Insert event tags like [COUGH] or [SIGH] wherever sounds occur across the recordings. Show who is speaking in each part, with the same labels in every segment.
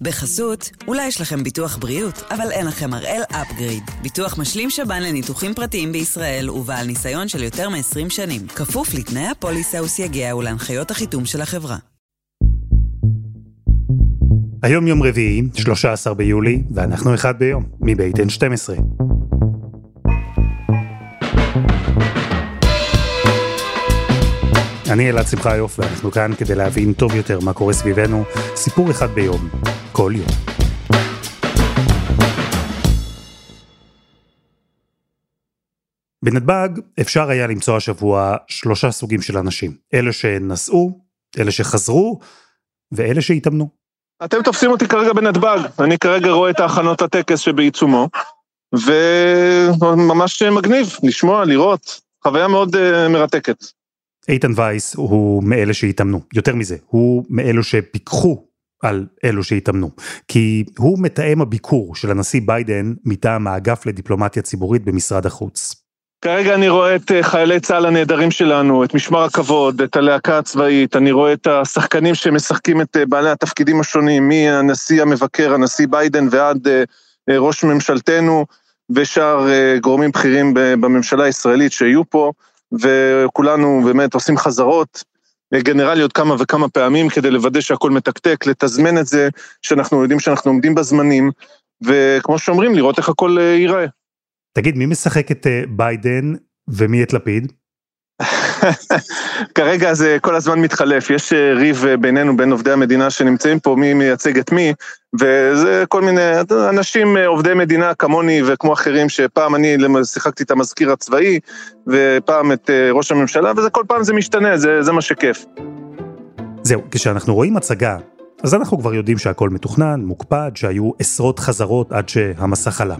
Speaker 1: בחסות, אולי יש לכם ביטוח בריאות, אבל אין לכם הראל אפגריד. ביטוח משלים שב"ן לניתוחים פרטיים בישראל ובעל ניסיון של יותר מ-20 שנים. כפוף לתנאי הפוליסה וסייגיה ולהנחיות החיתום של החברה.
Speaker 2: היום יום רביעי, 13 ביולי, ואנחנו אחד ביום, מבית N12. אני אלעד שמחיוף, ואנחנו כאן כדי להבין טוב יותר מה קורה סביבנו, סיפור אחד ביום, כל יום. בנתב"ג אפשר היה למצוא השבוע שלושה סוגים של אנשים, אלה שנסעו, אלה שחזרו, ואלה שהתאמנו.
Speaker 3: אתם תופסים אותי כרגע בנתב"ג, אני כרגע רואה את ההכנות הטקס שבעיצומו, וממש מגניב לשמוע, לראות, חוויה מאוד uh, מרתקת.
Speaker 2: איתן וייס הוא מאלה שהתאמנו, יותר מזה, הוא מאלו שפיקחו על אלו שהתאמנו, כי הוא מתאם הביקור של הנשיא ביידן מטעם האגף לדיפלומטיה ציבורית במשרד החוץ.
Speaker 3: כרגע אני רואה את אה, חיילי צה"ל הנהדרים שלנו, את משמר הכבוד, את הלהקה הצבאית, אני רואה את השחקנים שמשחקים את אה, בעלי התפקידים השונים, מהנשיא המבקר, הנשיא ביידן ועד אה, ראש ממשלתנו ושאר גורמים בכירים בממשלה הישראלית שיהיו פה, וכולנו באמת עושים חזרות גנרליות כמה וכמה פעמים כדי לוודא שהכל מתקתק, לתזמן את זה, שאנחנו יודעים שאנחנו עומדים בזמנים, וכמו שאומרים, לראות איך הכל ייראה.
Speaker 2: תגיד, מי משחק את ביידן ומי את לפיד? [LAUGHS]
Speaker 3: כרגע זה כל הזמן מתחלף, יש אה, ריב אה, בינינו, בין עובדי המדינה שנמצאים פה, מי מייצג את מי, וזה כל מיני אנשים אה, עובדי מדינה כמוני וכמו אחרים, שפעם אני שיחקתי את המזכיר הצבאי, ופעם את ראש הממשלה, וזה כל פעם זה משתנה, זה, זה מה שכיף.
Speaker 2: זהו, כשאנחנו רואים הצגה, אז אנחנו כבר יודעים שהכל מתוכנן, מוקפד, שהיו עשרות חזרות עד שהמסך עלה.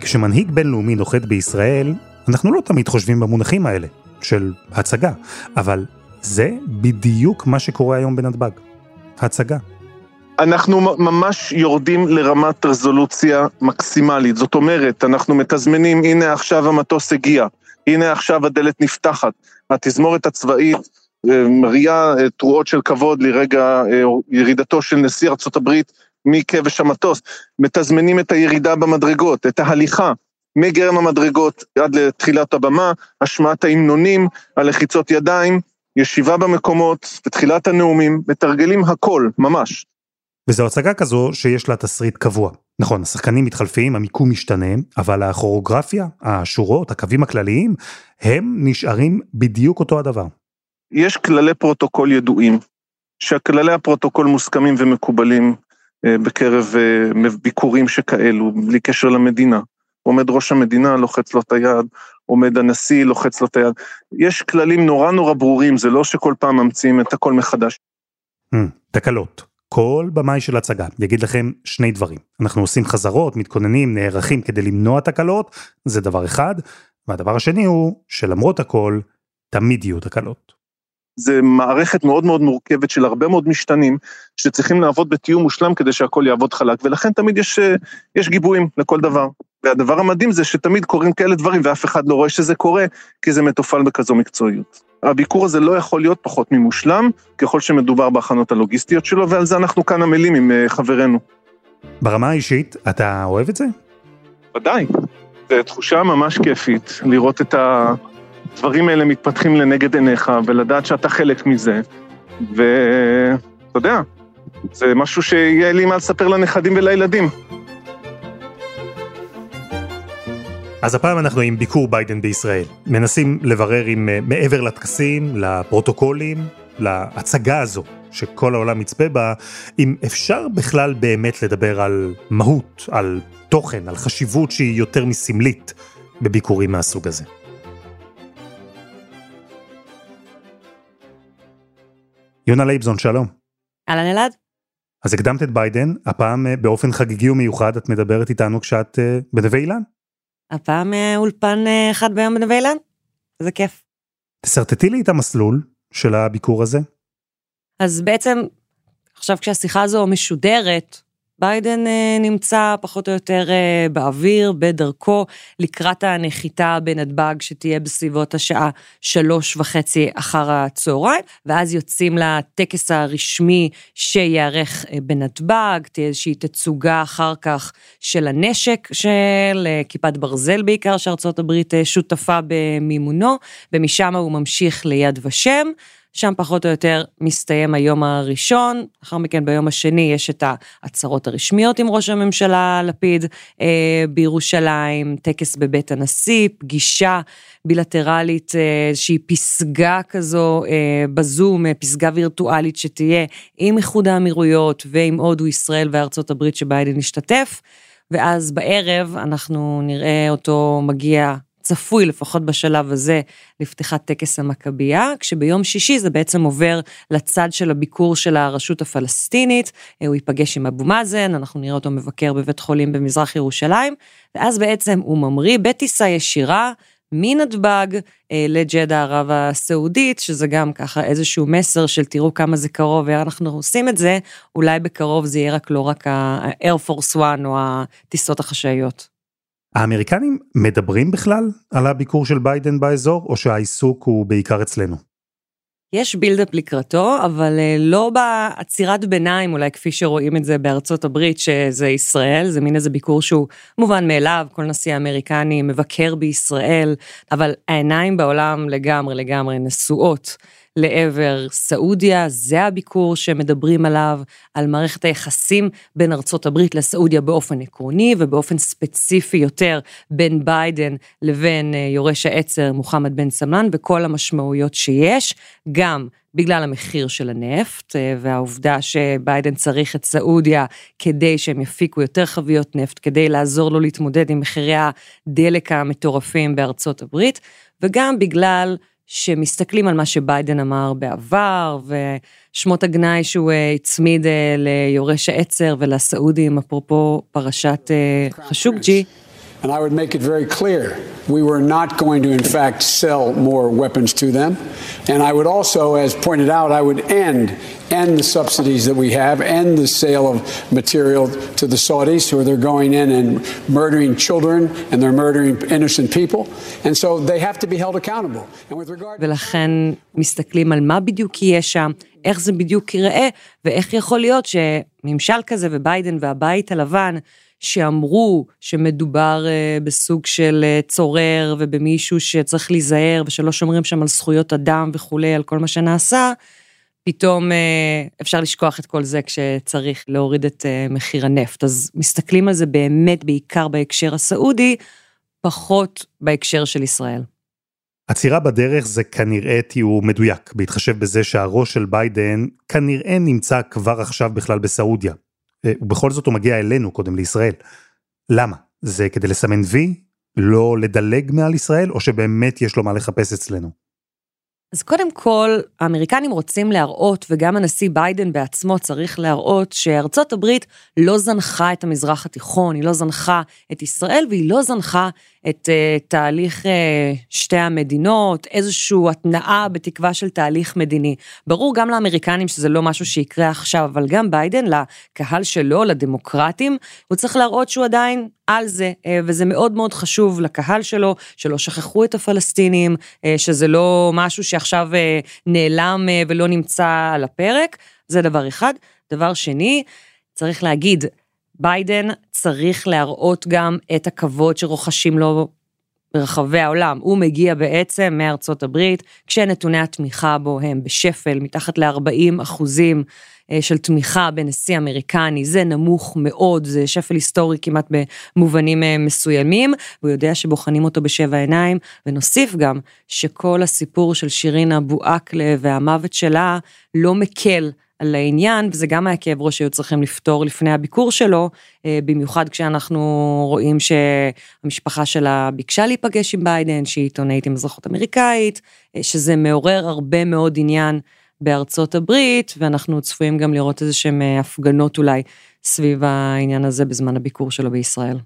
Speaker 2: כשמנהיג בינלאומי נוחת בישראל, אנחנו לא תמיד חושבים במונחים האלה. של הצגה, אבל זה בדיוק מה שקורה היום בנתב"ג, הצגה.
Speaker 3: אנחנו ממש יורדים לרמת רזולוציה מקסימלית, זאת אומרת, אנחנו מתזמנים, הנה עכשיו המטוס הגיע, הנה עכשיו הדלת נפתחת, התזמורת הצבאית אה, מריעה אה, תרועות של כבוד לרגע אה, ירידתו של נשיא הברית מכבש המטוס, מתזמנים את הירידה במדרגות, את ההליכה, מגרם המדרגות עד לתחילת הבמה, השמעת ההמנונים, הלחיצות ידיים, ישיבה במקומות, בתחילת הנאומים, מתרגלים הכל, ממש.
Speaker 2: וזו הצגה כזו שיש לה תסריט קבוע. נכון, השחקנים מתחלפים, המיקום משתנה, אבל הכוריאוגרפיה, השורות, הקווים הכלליים, הם נשארים בדיוק אותו הדבר.
Speaker 3: יש כללי פרוטוקול ידועים, שכללי הפרוטוקול מוסכמים ומקובלים אה, בקרב אה, ביקורים שכאלו, בלי קשר למדינה. עומד ראש המדינה, לוחץ לו את היד, עומד הנשיא, לוחץ לו את היד. יש כללים נורא נורא ברורים, זה לא שכל פעם ממציאים את הכל מחדש.
Speaker 2: Hmm, תקלות. כל במאי של הצגה יגיד לכם שני דברים. אנחנו עושים חזרות, מתכוננים, נערכים כדי למנוע תקלות, זה דבר אחד, והדבר השני הוא שלמרות הכל, תמיד יהיו תקלות.
Speaker 3: זה מערכת מאוד מאוד מורכבת של הרבה מאוד משתנים, שצריכים לעבוד בתיאום מושלם כדי שהכל יעבוד חלק, ולכן תמיד יש, אה, יש גיבויים לכל דבר. והדבר המדהים זה שתמיד קורים כאלה דברים ואף אחד לא רואה שזה קורה, כי זה מתופעל בכזו מקצועיות. הביקור הזה לא יכול להיות פחות ממושלם, ככל שמדובר בהכנות הלוגיסטיות שלו, ועל זה אנחנו כאן עמלים עם אה, חברנו.
Speaker 2: ברמה האישית, אתה אוהב את זה?
Speaker 3: ודאי. זו תחושה ממש כיפית, לראות את הדברים האלה מתפתחים לנגד עיניך, ולדעת שאתה חלק מזה, ואתה יודע, זה משהו שיהיה לי מה לספר לנכדים ולילדים.
Speaker 2: אז הפעם אנחנו עם ביקור ביידן בישראל. מנסים לברר אם אה, מעבר לטקסים, לפרוטוקולים, להצגה הזו שכל העולם יצפה בה, אם אפשר בכלל באמת לדבר על מהות, על תוכן, על חשיבות שהיא יותר מסמלית בביקורים מהסוג הזה. יונה לייבזון, שלום.
Speaker 4: אהלן אלעד.
Speaker 2: אז הקדמת את ביידן, הפעם אה, באופן חגיגי ומיוחד את מדברת איתנו כשאת אה, בנווה אילן.
Speaker 4: הפעם אה, אולפן אה, אחד ביום בנווה אילן? זה כיף.
Speaker 2: תשרטטי לי את המסלול של הביקור הזה.
Speaker 4: אז בעצם, עכשיו כשהשיחה הזו משודרת, ביידן אה, נמצא פחות או יותר אה, באוויר, בדרכו, לקראת הנחיתה בנתב"ג שתהיה בסביבות השעה שלוש וחצי אחר הצהריים, ואז יוצאים לטקס הרשמי שייערך אה, בנתב"ג, תהיה איזושהי תצוגה אחר כך של הנשק של כיפת ברזל בעיקר, שארצות הברית שותפה במימונו, ומשם הוא ממשיך ליד ושם. שם פחות או יותר מסתיים היום הראשון, לאחר מכן ביום השני יש את ההצהרות הרשמיות עם ראש הממשלה לפיד אה, בירושלים, טקס בבית הנשיא, פגישה בילטרלית, אה, איזושהי פסגה כזו אה, בזום, אה, פסגה וירטואלית שתהיה עם איחוד האמירויות ועם הודו, ישראל וארצות הברית שביידן ישתתף. ואז בערב אנחנו נראה אותו מגיע צפוי לפחות בשלב הזה לפתיחת טקס המכבייה, כשביום שישי זה בעצם עובר לצד של הביקור של הרשות הפלסטינית, אה, הוא ייפגש עם אבו מאזן, אנחנו נראה אותו מבקר בבית חולים במזרח ירושלים, ואז בעצם הוא ממריא בטיסה ישירה מנתב"ג אה, לג'דה ערב הסעודית, שזה גם ככה איזשהו מסר של תראו כמה זה קרוב ואנחנו עושים את זה, אולי בקרוב זה יהיה רק לא רק ה-Air Force One או הטיסות החשאיות.
Speaker 2: האמריקנים מדברים בכלל על הביקור של ביידן באזור, או שהעיסוק הוא בעיקר אצלנו?
Speaker 4: יש build-up לקראתו, אבל אה, לא בעצירת ביניים, אולי כפי שרואים את זה בארצות הברית, שזה ישראל, זה מין איזה ביקור שהוא מובן מאליו, כל נשיא האמריקני מבקר בישראל, אבל העיניים בעולם לגמרי לגמרי נשואות לעבר סעודיה, זה הביקור שמדברים עליו, על מערכת היחסים בין ארצות הברית לסעודיה באופן עקרוני ובאופן ספציפי יותר בין ביידן לבין אה, יורש העצר מוחמד בן סלמן וכל המשמעויות שיש, גם בגלל המחיר של הנפט אה, והעובדה שביידן צריך את סעודיה כדי שהם יפיקו יותר חביות נפט, כדי לעזור לו להתמודד עם מחירי הדלק המטורפים בארצות הברית, וגם בגלל שמסתכלים על מה שביידן אמר בעבר, ושמות הגנאי שהוא אה, הצמיד אה, ליורש העצר ולסעודים, אפרופו פרשת אה, חשוקג'י. And I would make it very clear we were not going to, in fact, sell more weapons to them. And I would also, as pointed out, I would end end the subsidies that we have, end the sale of material to the Saudis, who they're going in and murdering children and they're murdering innocent people. And so they have to be held accountable. And with regard... ולכן מסתכלים על מה בדיוק יהיה שם, איך זה בדיוק ייראה, ואיך יכול להיות שממשל כזה וביידן והבית הלבן שאמרו שמדובר אה, בסוג של אה, צורר ובמישהו שצריך להיזהר ושלא שומרים שם על זכויות אדם וכולי, על כל מה שנעשה, פתאום אה, אפשר לשכוח את כל זה כשצריך להוריד את מחיר הנפט. אז מסתכלים על זה באמת בעיקר בהקשר הסעודי, פחות בהקשר של ישראל.
Speaker 2: עצירה בדרך זה כנראה תיאור מדויק, בהתחשב בזה שהראש של ביידן כנראה נמצא כבר עכשיו בכלל בסעודיה. אה, ובכל זאת הוא מגיע אלינו קודם לישראל. למה? זה כדי לסמן וי? לא לדלג מעל ישראל? או שבאמת יש לו מה לחפש אצלנו?
Speaker 4: אז קודם כל, האמריקנים רוצים להראות, וגם הנשיא ביידן בעצמו צריך להראות, שארצות הברית לא זנחה את המזרח התיכון, היא לא זנחה את ישראל, והיא לא זנחה את uh, תהליך uh, שתי המדינות, איזושהי התנעה בתקווה של תהליך מדיני. ברור גם לאמריקנים שזה לא משהו שיקרה עכשיו, אבל גם ביידן, לקהל שלו, לדמוקרטים, הוא צריך להראות שהוא עדיין על זה, אה, וזה מאוד מאוד חשוב לקהל שלו, שלא שכחו את הפלסטינים, אה, שזה לא משהו שעכשיו אה, נעלם ולא נמצא על הפרק, זה דבר אחד. דבר שני, צריך להגיד, ביידן צריך להראות גם את הכבוד שרוחשים לו ברחבי העולם. הוא מגיע בעצם מארצות הברית, כשנתוני התמיכה בו הם בשפל, מתחת ל-40 אחוזים של תמיכה בנשיא אמריקני, זה נמוך מאוד, זה שפל היסטורי כמעט במובנים אה, מסוימים, והוא יודע שבוחנים אותו בשבע עיניים, ונוסיף גם שכל הסיפור של שירין אבו עקלה והמוות שלה לא מקל על העניין, וזה גם היה כאב ראש שהיו צריכים לפתור לפני הביקור שלו, אה, במיוחד כשאנחנו רואים שהמשפחה שלה ביקשה להיפגש עם ביידן, שהיא עיתונאית עם אזרחות אמריקאית, שזה מעורר הרבה מאוד עניין בארצות הברית, ואנחנו צפויים גם לראות איזה שהם אה, הפגנות אולי סביב העניין הזה בזמן הביקור שלו בישראל.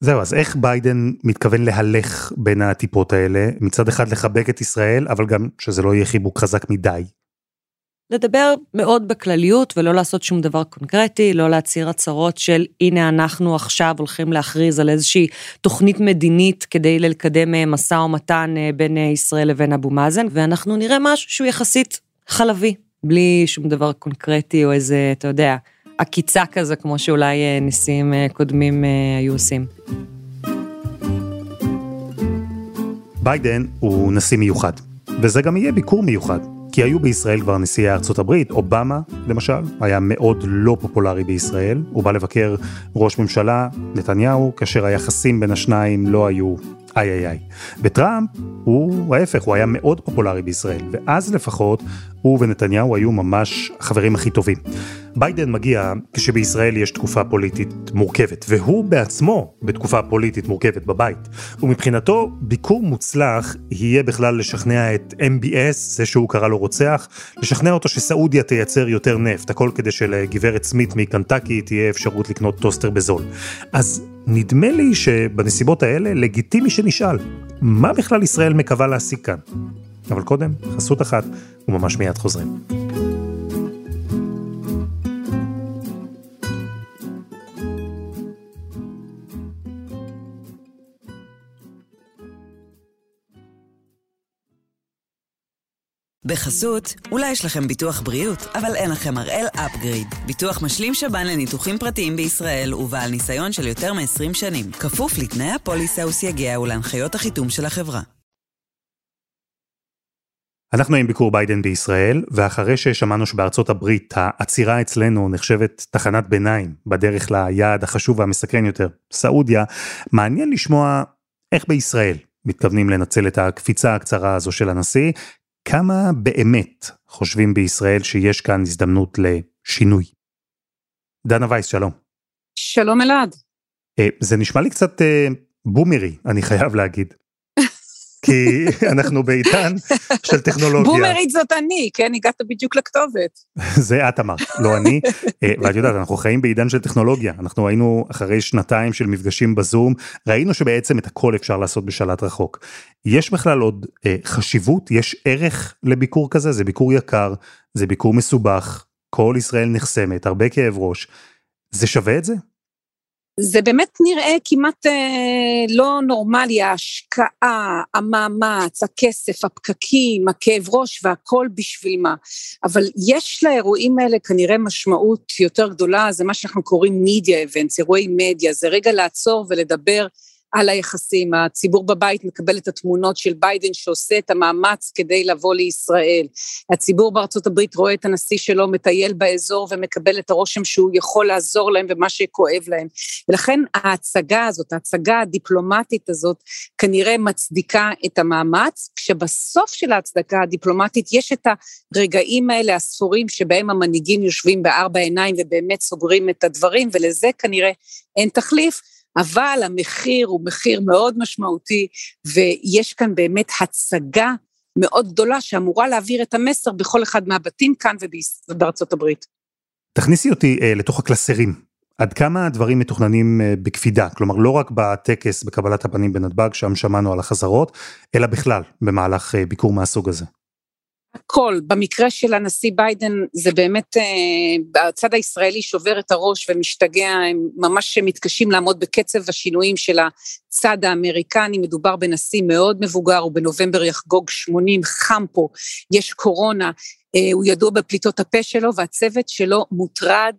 Speaker 2: זהו, אז איך ביידן מתכוון להלך בין הטיפות האלה? מצד אחד לחבק את ישראל, אבל גם שזה לא יהיה חיבוק חזק מדי.
Speaker 4: לדבר מאוד בכלליות ולא לעשות שום דבר קונקרטי, לא להצהיר הצהרות של הנה אנחנו עכשיו הולכים להכריז על איזושהי תוכנית מדינית כדי לקדם אה, משא ומתן אה, בין ישראל לבין אבו מאזן, ואנחנו נראה משהו שהוא יחסית חלבי, בלי שום דבר קונקרטי או איזה, אתה יודע, עקיצה כזה, כמו שאולי נשיאים קודמים היו עושים.
Speaker 2: ביידן הוא נשיא מיוחד, וזה גם יהיה ביקור מיוחד. כי היו בישראל כבר נשיאי ארצות הברית, אובמה למשל, היה מאוד לא פופולרי בישראל, הוא בא לבקר ראש ממשלה, נתניהו, כאשר היחסים בין השניים לא היו איי איי איי. וטראמפ הוא ההפך, הוא היה מאוד פופולרי בישראל, ואז לפחות הוא ונתניהו היו ממש החברים הכי טובים. ביידן מגיע כשבישראל יש תקופה פוליטית מורכבת, והוא בעצמו בתקופה פוליטית מורכבת בבית. ומבחינתו, ביקור מוצלח יהיה בכלל לשכנע את MBS, זה שהוא קרא לו רוצח, לשכנע אותו שסעודיה תייצר יותר נפט, הכל כדי שלגברת סמית מקנטקי תהיה אפשרות לקנות טוסטר בזול. אז נדמה לי שבנסיבות האלה לגיטימי שנשאל, מה בכלל ישראל מקווה להשיג כאן? אבל קודם, חסות אחת, וממש מיד חוזרים.
Speaker 1: בחסות, אולי יש לכם ביטוח בריאות, אבל אין לכם הראל אפגריד. ביטוח משלים שב"ן לניתוחים פרטיים בישראל ובעל ניסיון של יותר מ-20 שנים. כפוף לתנאי הפוליסה וסייגיה ולהנחיות החיתום של החברה.
Speaker 2: אנחנו עם ביקור ביידן בישראל, ואחרי ששמענו שבארצות הברית העצירה אצלנו נחשבת תחנת ביניים בדרך ליעד החשוב והמסקרן יותר, סעודיה, מעניין לשמוע איך בישראל מתכוונים לנצל את הקפיצה הקצרה הזו של הנשיא, כמה באמת חושבים בישראל שיש כאן הזדמנות לשינוי? דנה וייס, שלום.
Speaker 5: שלום אלעד.
Speaker 2: אה, זה נשמע לי קצת אה, בומרי, אני חייב להגיד. כי אנחנו בעידן של טכנולוגיה.
Speaker 5: בומרית זאת אני, כן? הגעת בדיוק לכתובת.
Speaker 2: זה את אמרת, לא אני. אה, ואת יודעת, אנחנו חיים בעידן של טכנולוגיה. אנחנו היינו אחרי שנתיים של מפגשים בזום, ראינו שבעצם את הכל אפשר לעשות בשלט רחוק. יש בכלל עוד אה, חשיבות, יש ערך לביקור כזה? זה ביקור יקר, זה ביקור מסובך, כל ישראל נחסמת, הרבה כאב ראש. זה שווה את זה?
Speaker 5: זה באמת נראה כמעט אה, לא נורמלי, ההשקעה, המאמץ, הכסף, הפקקים, הכאב ראש והכל בשביל מה. אבל יש לאירועים האלה כנראה משמעות יותר גדולה, זה מה שאנחנו קוראים media events, אירועי מדיה, זה רגע לעצור ולדבר על היחסים. הציבור בבית מקבל את התמונות של ביידן שעושה את המאמץ כדי לבוא לישראל. הציבור בארצות הברית רואה את הנשיא שלו מטייל באזור ומקבל את הרושם שהוא יכול לעזור להם במה שכואב להם. ולכן ההצגה הזאת, ההצגה הדיפלומטית הזאת, כנראה מצדיקה את המאמץ, כשבסוף של ההצדקה הדיפלומטית יש את הרגעים האלה הספורים שבהם המנהיגים יושבים בארבע עיניים ובאמת סוגרים את הדברים, ולזה כנראה אין תחליף. אבל המחיר הוא מחיר מאוד משמעותי, ויש כאן באמת הצגה מאוד גדולה שאמורה להעביר את המסר בכל אחד מהבתים כאן ובארצות הברית.
Speaker 2: תכניסי אותי אה, לתוך הקלסרים. עד כמה הדברים מתוכננים אה, בקפידה? כלומר, לא רק בטקס בקבלת הפנים בנתב"ג, שם שמענו על החזרות, אלא בכלל במהלך אה, ביקור מהסוג הזה.
Speaker 5: הכל, במקרה של הנשיא ביידן זה באמת, אה, הצד הישראלי שובר את הראש ומשתגע, הם ממש מתקשים לעמוד בקצב השינויים של הצד האמריקני, מדובר בנשיא מאוד מבוגר, הוא בנובמבר יחגוג 80, חם פה, יש קורונה, אה, הוא ידוע בפליטות הפה שלו והצוות שלו מוטרד,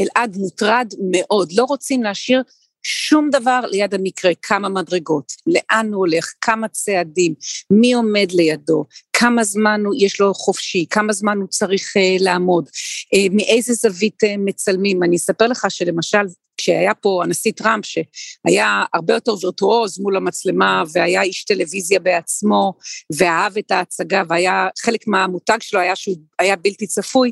Speaker 5: אלעד מוטרד מאוד, לא רוצים להשאיר שום דבר ליד המקרה, כמה מדרגות, לאן הוא הולך, כמה צעדים, מי עומד לידו, כמה זמן יש לו חופשי, כמה זמן הוא צריך uh, לעמוד, uh, מאיזה זווית uh, מצלמים. אני אספר לך שלמשל, כשהיה פה הנשיא טראמפ, שהיה הרבה יותר וירטואוז מול המצלמה, והיה איש טלוויזיה בעצמו, ואהב את ההצגה, והיה, חלק מהמותג שלו היה שהוא היה בלתי צפוי,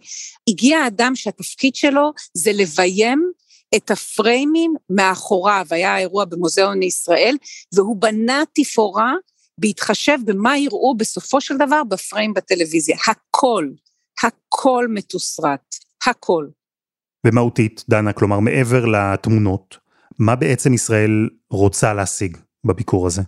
Speaker 5: הגיע אדם שהתפקיד שלו זה לביים את הפריימים מאחוריו, היה אירוע במוזיאון ישראל, והוא בנה תפאורה בהתחשב במה יראו בסופו של דבר בפריים בטלוויזיה. הכל, הכל מתוסרט, הכל.
Speaker 2: ומהותית, דנה, כלומר מעבר לתמונות, מה בעצם ישראל רוצה להשיג בביקור הזה?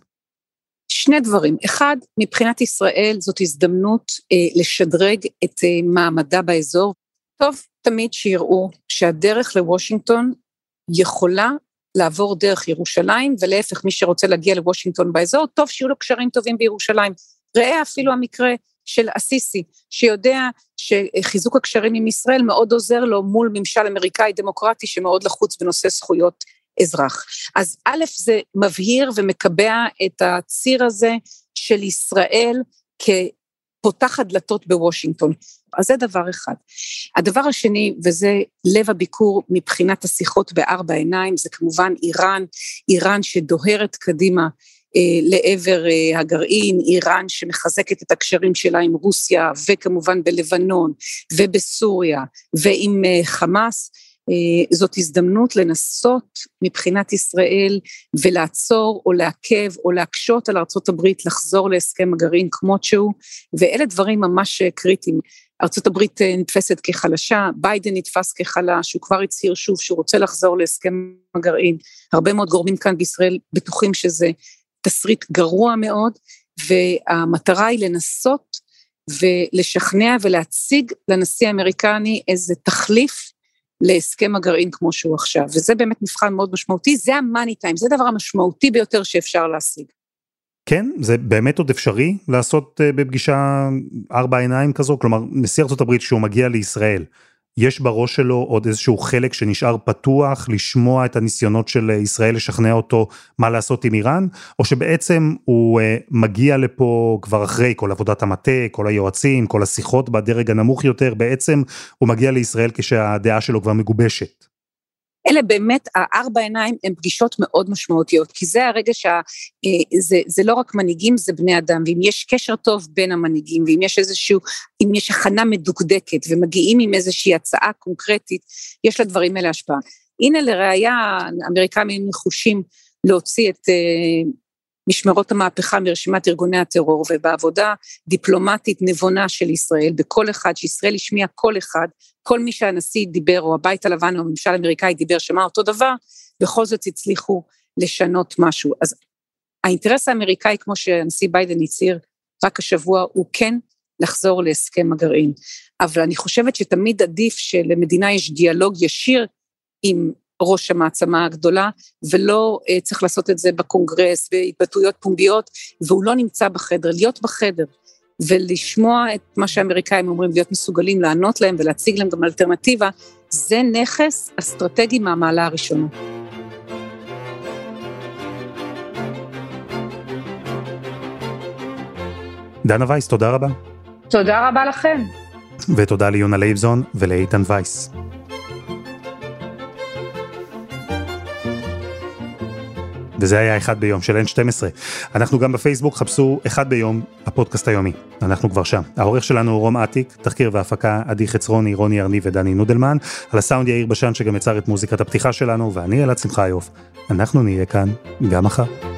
Speaker 5: שני דברים. אחד, מבחינת ישראל זאת הזדמנות אה, לשדרג את אה, מעמדה באזור. טוב תמיד שיראו שהדרך לוושינגטון יכולה לעבור דרך ירושלים, ולהפך, מי שרוצה להגיע לוושינגטון באזור, טוב שיהיו לו קשרים טובים בירושלים. ראה אפילו המקרה של אסיסי, שיודע שחיזוק הקשרים עם ישראל מאוד עוזר לו מול ממשל אמריקאי דמוקרטי שמאוד לחוץ בנושא זכויות אזרח. אז א', זה מבהיר ומקבע את הציר הזה של ישראל כפותחת דלתות בוושינגטון. אז זה דבר אחד. הדבר השני, וזה לב הביקור מבחינת השיחות בארבע עיניים, זה כמובן איראן, איראן שדוהרת קדימה אה, לעבר אה, הגרעין, איראן שמחזקת את הקשרים שלה עם רוסיה וכמובן בלבנון ובסוריה ועם אה, חמאס, זאת הזדמנות לנסות מבחינת ישראל ולעצור או לעכב או להקשות על הברית לחזור להסכם הגרעין כמות שהוא, ואלה דברים ממש קריטיים. ארצות הברית נתפסת כחלשה, ביידן נתפס כחלש, הוא כבר הצהיר שוב שהוא רוצה לחזור להסכם הגרעין. הרבה מאוד גורמים כאן בישראל בטוחים שזה תסריט גרוע מאוד, והמטרה היא לנסות ולשכנע ולהציג לנשיא האמריקני איזה תחליף להסכם הגרעין כמו שהוא עכשיו, וזה באמת מבחן מאוד משמעותי, זה המאני טיים, זה הדבר המשמעותי ביותר שאפשר להשיג.
Speaker 2: כן, זה באמת עוד אפשרי לעשות אה, בפגישה ארבע עיניים כזו, כלומר נשיא ארה"ב שהוא מגיע לישראל, יש בראש שלו עוד איזשהו חלק שנשאר פתוח לשמוע את הניסיונות של ישראל לשכנע אותו מה לעשות עם איראן, או שבעצם הוא uh, מגיע לפה כבר אחרי כל עבודת המטה, כל היועצים, כל השיחות בדרג הנמוך יותר, בעצם הוא מגיע לישראל כשהדעה שלו כבר מגובשת.
Speaker 5: אלה באמת, הארבע עיניים הן פגישות מאוד משמעותיות, כי זה הרגע שזה אה, לא רק מנהיגים, זה בני אדם, ואם יש קשר טוב בין המנהיגים, ואם יש איזשהו, אם יש הכנה מדוקדקת, ומגיעים עם איזושהי הצעה קונקרטית, יש לדברים האלה השפעה. הנה לראיה, האמריקאים נחושים להוציא את אה, משמרות המהפכה מרשימת ארגוני הטרור, ובעבודה דיפלומטית נבונה של ישראל, בכל אחד, שישראל השמיעה כל אחד, כל מי שהנשיא דיבר, או הבית הלבן או הממשל האמריקאי דיבר, שמע אותו דבר, בכל זאת הצליחו לשנות משהו. אז האינטרס האמריקאי, כמו שהנשיא ביידן הצהיר רק השבוע, הוא כן לחזור להסכם הגרעין. אבל אני חושבת שתמיד עדיף שלמדינה יש דיאלוג ישיר עם ראש המעצמה הגדולה, ולא uh, צריך לעשות את זה בקונגרס, בהתבטאויות פומביות, והוא לא נמצא בחדר, להיות בחדר. ולשמוע את מה שהאמריקאים אומרים, להיות מסוגלים לענות להם ולהציג להם גם אלטרנטיבה, זה נכס אסטרטגי מהמעלה הראשונה.
Speaker 2: דנה וייס, תודה רבה.
Speaker 5: תודה רבה לכם.
Speaker 2: ותודה ליונה לייבזון ולאיתן וייס. וזה היה אחד ביום של N12. אנחנו גם בפייסבוק, חפשו אחד ביום, הפודקאסט היומי. אנחנו כבר שם. העורך שלנו הוא רום אטיק, תחקיר והפקה עדי חצרוני, רוני ארני ודני נודלמן, על הסאונד יאיר בשן שגם יצר את מוזיקת הפתיחה שלנו, ואני אלעד שמחיוף. אנחנו נהיה כאן גם מחר.